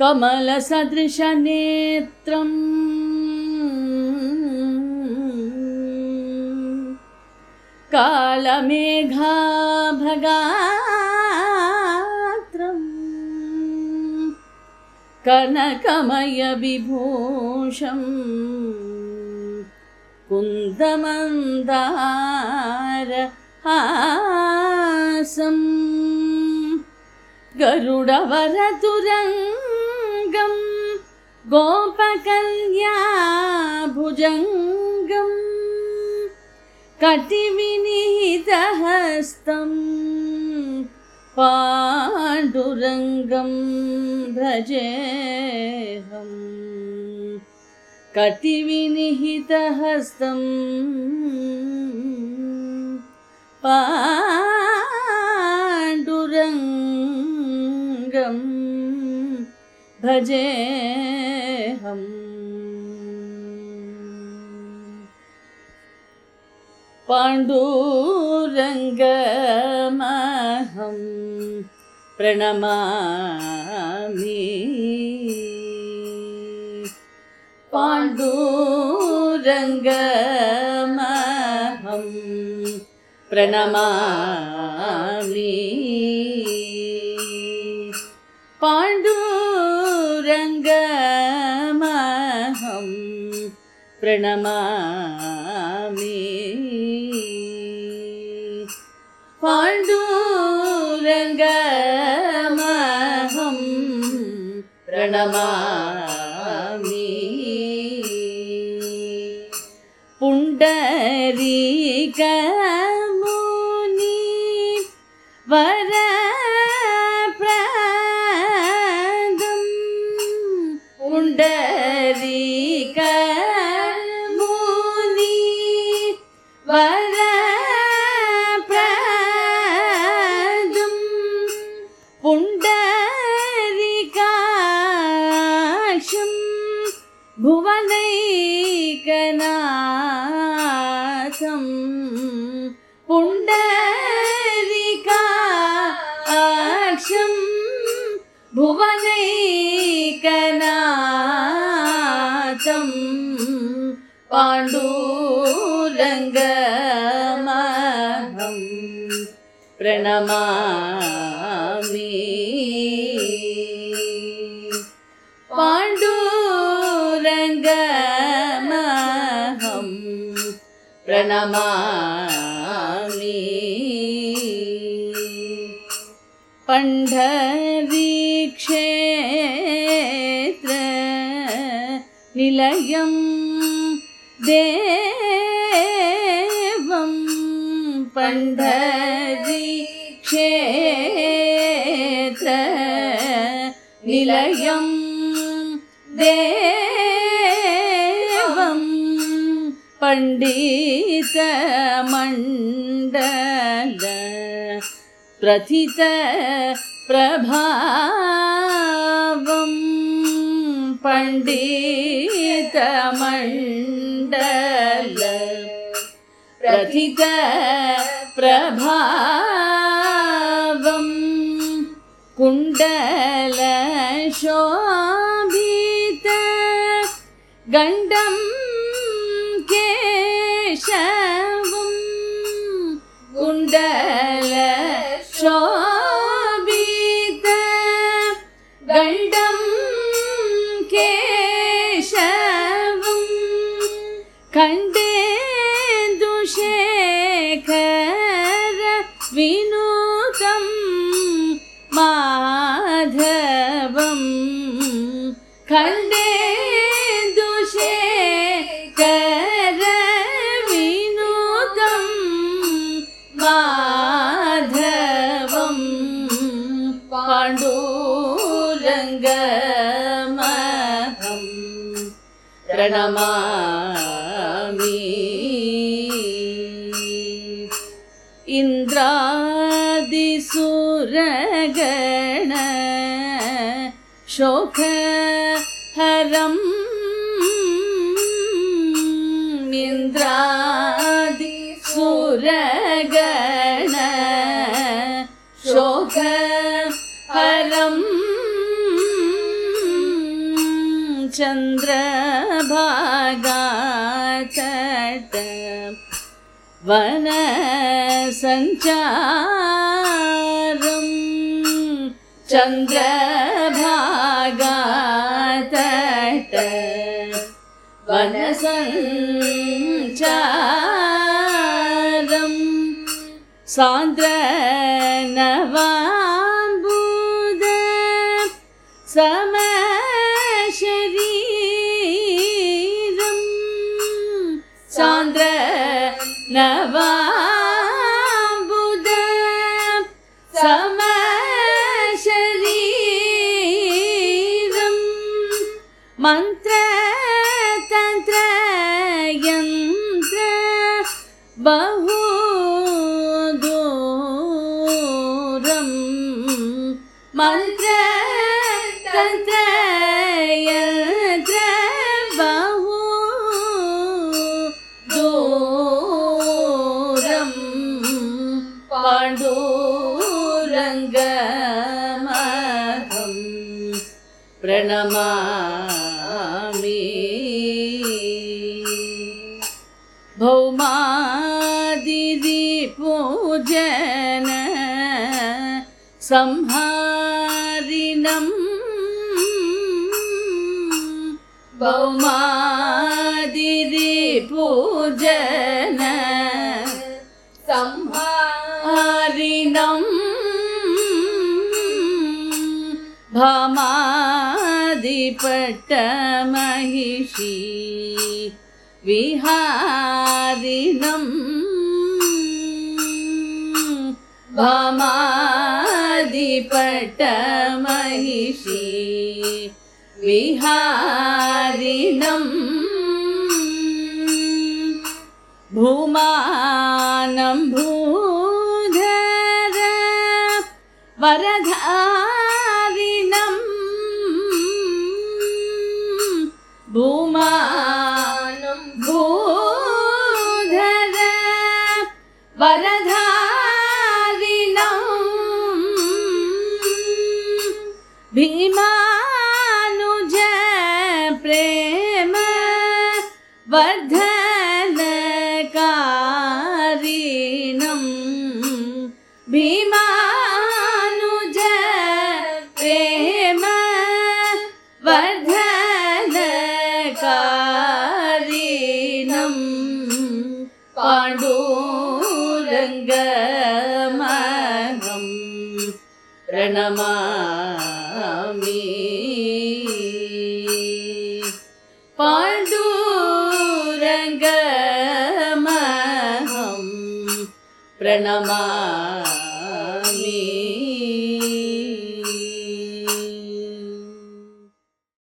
कमलसदृशनेत्रम्। कालमेघाभगात्रम् कनकमयविभूषम्। कुन्दमन्दार हासम् गोपकल्या भुजङ्गम् कटिविनिहितहस्तम् पाण्डुरङ्गं भजेऽहम् कटिविनिहितहस्तम् पाण्डुरङ्गं ഭജേഹം പാണ്ഡൂരംഗമഹം പ്രണമാമി. പാണ്ഡൂരംഗമഹം പ്രണമാമി ഗാംഗാമഹം പ്രണമാമി. പാണ്ഡൂരംഗമഹം പ്രണമാ புண்டரிகாட்சும் புவனை पाण्डुरङ्गमहं प्रणमामि पाण्डुरङ्गमहं प्रणमामि पण्ढरीक्षेत्र நிலையம் தேவம் பண்டரி க்ஷேத நிலையம் தேவம் பண்டித மண்டல பிரதித பிரபாவம் பண்டித ശതമണ്ഡല പ്രഥിത പ്രഭാവം കുണ്ടല ശോഭിത ഗണ്ഡം കേശ വിനോദം മാധവം കണ്ടേ ദുഷേകര വിനോദം മാധവം പാണ്ഡൂരംഗമഹം പ്രണമാ इन्द्रादिसुरगण शोकहरम् इन्द्रादिसुरगण शोकहरम् चन्द्रभागातट वनसञ्चारम् चन्द्रभागातट वनसञ्चारम् सान्द्र नवाम्बुद समशरीरम् मन्त्र तन्त्र यन्त्र बहु दूरम् मन्त्र प्रणमामि। भौमादिरिपूजन संहारिणम् भौमादिरिपूजन भामादिपट्टमहिषी विहारिणम् भामादिपट्टमहिषी विहारिणम् भूमानं भूधर वरधारिणं भीमानुज प्रेम वर्ध പ്രണമാമി. പാണ്ഡൂരംഗമഹം പ്രണമാ